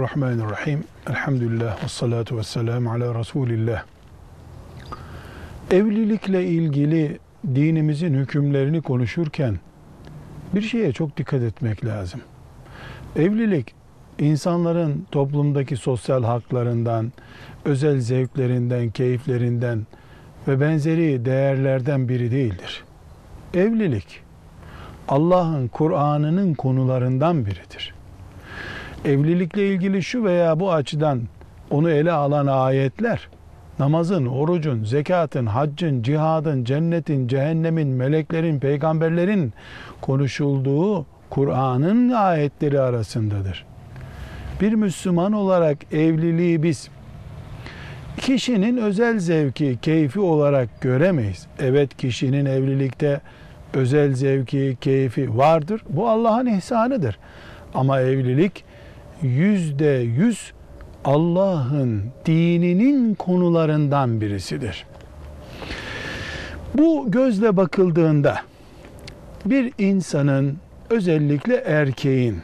Bismillahirrahmanirrahim. Elhamdülillah ve salatu ve selamu ala Resulillah. Evlilikle ilgili dinimizin hükümlerini konuşurken bir şeye çok dikkat etmek lazım. Evlilik insanların toplumdaki sosyal haklarından, özel zevklerinden, keyiflerinden ve benzeri değerlerden biri değildir. Evlilik Allah'ın Kur'an'ının konularından biridir evlilikle ilgili şu veya bu açıdan onu ele alan ayetler namazın, orucun, zekatın, haccın, cihadın, cennetin, cehennemin, meleklerin, peygamberlerin konuşulduğu Kur'an'ın ayetleri arasındadır. Bir Müslüman olarak evliliği biz kişinin özel zevki, keyfi olarak göremeyiz. Evet kişinin evlilikte özel zevki, keyfi vardır. Bu Allah'ın ihsanıdır. Ama evlilik yüzde yüz Allah'ın dininin konularından birisidir. Bu gözle bakıldığında bir insanın özellikle erkeğin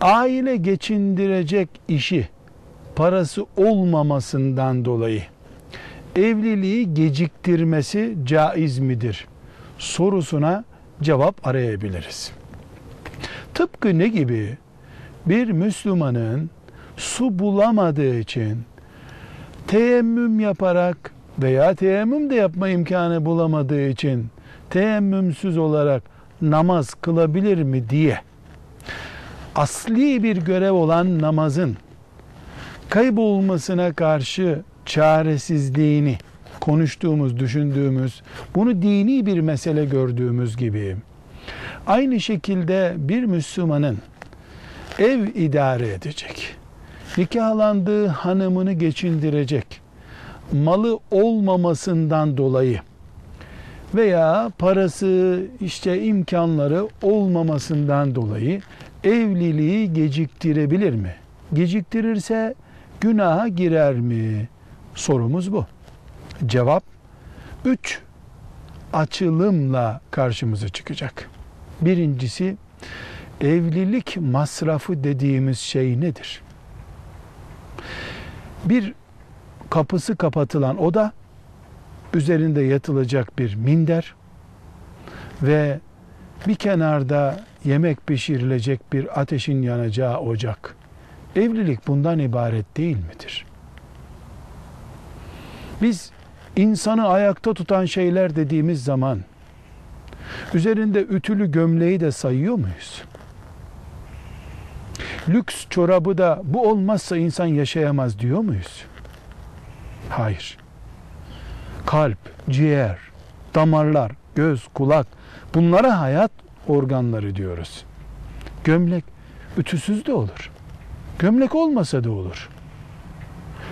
aile geçindirecek işi parası olmamasından dolayı evliliği geciktirmesi caiz midir sorusuna cevap arayabiliriz. Tıpkı ne gibi? Bir Müslümanın su bulamadığı için teyemmüm yaparak veya teyemmüm de yapma imkanı bulamadığı için teyemmümsüz olarak namaz kılabilir mi diye asli bir görev olan namazın kaybolmasına karşı çaresizliğini konuştuğumuz, düşündüğümüz, bunu dini bir mesele gördüğümüz gibi aynı şekilde bir Müslümanın ev idare edecek, nikahlandığı hanımını geçindirecek, malı olmamasından dolayı veya parası işte imkanları olmamasından dolayı evliliği geciktirebilir mi? Geciktirirse günaha girer mi? Sorumuz bu. Cevap üç açılımla karşımıza çıkacak. Birincisi evlilik masrafı dediğimiz şey nedir? Bir kapısı kapatılan oda, üzerinde yatılacak bir minder ve bir kenarda yemek pişirilecek bir ateşin yanacağı ocak. Evlilik bundan ibaret değil midir? Biz insanı ayakta tutan şeyler dediğimiz zaman üzerinde ütülü gömleği de sayıyor muyuz? Lüks çorabı da bu olmazsa insan yaşayamaz diyor muyuz? Hayır. Kalp, ciğer, damarlar, göz, kulak bunlara hayat organları diyoruz. Gömlek ütüsüz de olur. Gömlek olmasa da olur.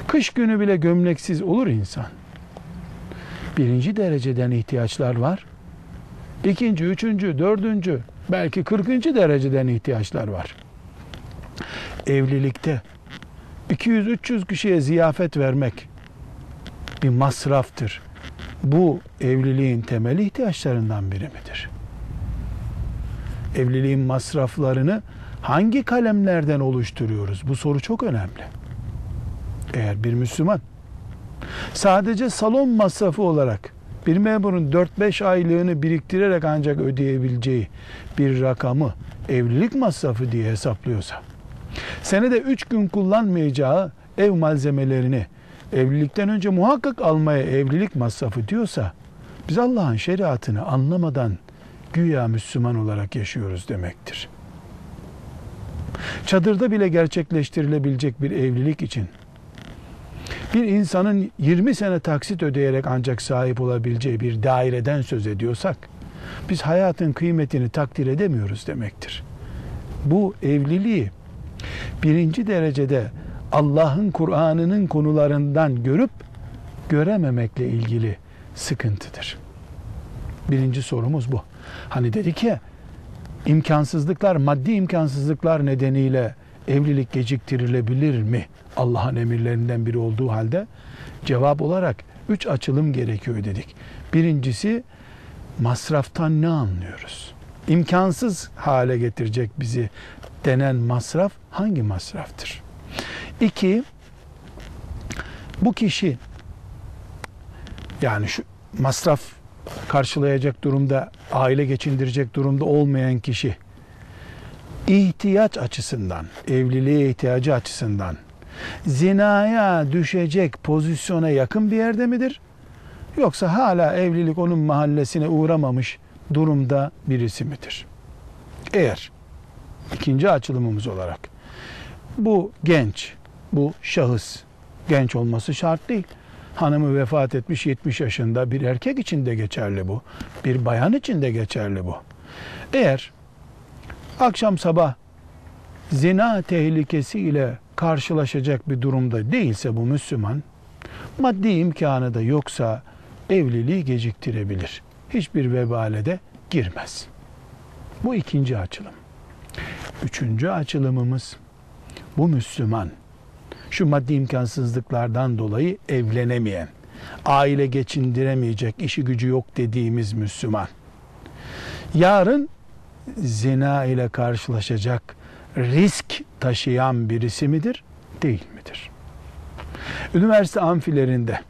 Kış günü bile gömleksiz olur insan. Birinci dereceden ihtiyaçlar var. İkinci, üçüncü, dördüncü, belki kırkıncı dereceden ihtiyaçlar var evlilikte 200-300 kişiye ziyafet vermek bir masraftır. Bu evliliğin temel ihtiyaçlarından biri midir? Evliliğin masraflarını hangi kalemlerden oluşturuyoruz? Bu soru çok önemli. Eğer bir Müslüman sadece salon masrafı olarak bir memurun 4-5 aylığını biriktirerek ancak ödeyebileceği bir rakamı evlilik masrafı diye hesaplıyorsa senede üç gün kullanmayacağı ev malzemelerini evlilikten önce muhakkak almaya evlilik masrafı diyorsa biz Allah'ın şeriatını anlamadan güya Müslüman olarak yaşıyoruz demektir. Çadırda bile gerçekleştirilebilecek bir evlilik için bir insanın 20 sene taksit ödeyerek ancak sahip olabileceği bir daireden söz ediyorsak biz hayatın kıymetini takdir edemiyoruz demektir. Bu evliliği birinci derecede Allah'ın Kur'an'ının konularından görüp görememekle ilgili sıkıntıdır. Birinci sorumuz bu. Hani dedik ya imkansızlıklar, maddi imkansızlıklar nedeniyle evlilik geciktirilebilir mi? Allah'ın emirlerinden biri olduğu halde cevap olarak üç açılım gerekiyor dedik. Birincisi masraftan ne anlıyoruz? İmkansız hale getirecek bizi denen masraf hangi masraftır? İki, bu kişi yani şu masraf karşılayacak durumda, aile geçindirecek durumda olmayan kişi ihtiyaç açısından, evliliğe ihtiyacı açısından zinaya düşecek pozisyona yakın bir yerde midir? Yoksa hala evlilik onun mahallesine uğramamış durumda birisi midir? Eğer ikinci açılımımız olarak bu genç, bu şahıs genç olması şart değil. Hanımı vefat etmiş 70 yaşında bir erkek için de geçerli bu. Bir bayan için de geçerli bu. Eğer akşam sabah zina tehlikesiyle karşılaşacak bir durumda değilse bu Müslüman, maddi imkanı da yoksa evliliği geciktirebilir. Hiçbir vebale de girmez. Bu ikinci açılım. Üçüncü açılımımız bu Müslüman şu maddi imkansızlıklardan dolayı evlenemeyen, aile geçindiremeyecek, işi gücü yok dediğimiz Müslüman. Yarın zina ile karşılaşacak risk taşıyan birisi midir, değil midir? Üniversite amfilerinde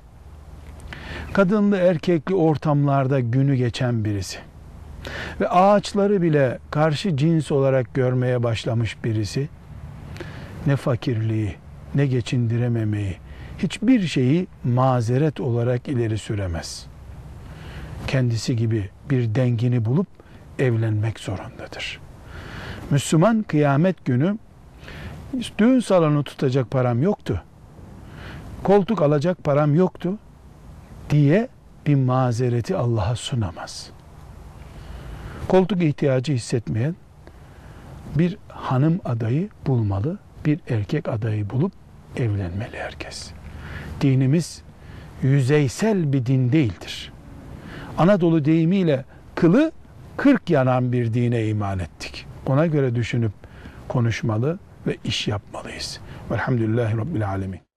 kadınlı erkekli ortamlarda günü geçen birisi ve ağaçları bile karşı cins olarak görmeye başlamış birisi ne fakirliği, ne geçindirememeyi, hiçbir şeyi mazeret olarak ileri süremez. Kendisi gibi bir dengini bulup evlenmek zorundadır. Müslüman kıyamet günü düğün salonu tutacak param yoktu. Koltuk alacak param yoktu diye bir mazereti Allah'a sunamaz. Koltuk ihtiyacı hissetmeyen bir hanım adayı bulmalı, bir erkek adayı bulup evlenmeli herkes. Dinimiz yüzeysel bir din değildir. Anadolu deyimiyle kılı kırk yanan bir dine iman ettik. Ona göre düşünüp konuşmalı ve iş yapmalıyız. Velhamdülillahi Rabbil Alemin.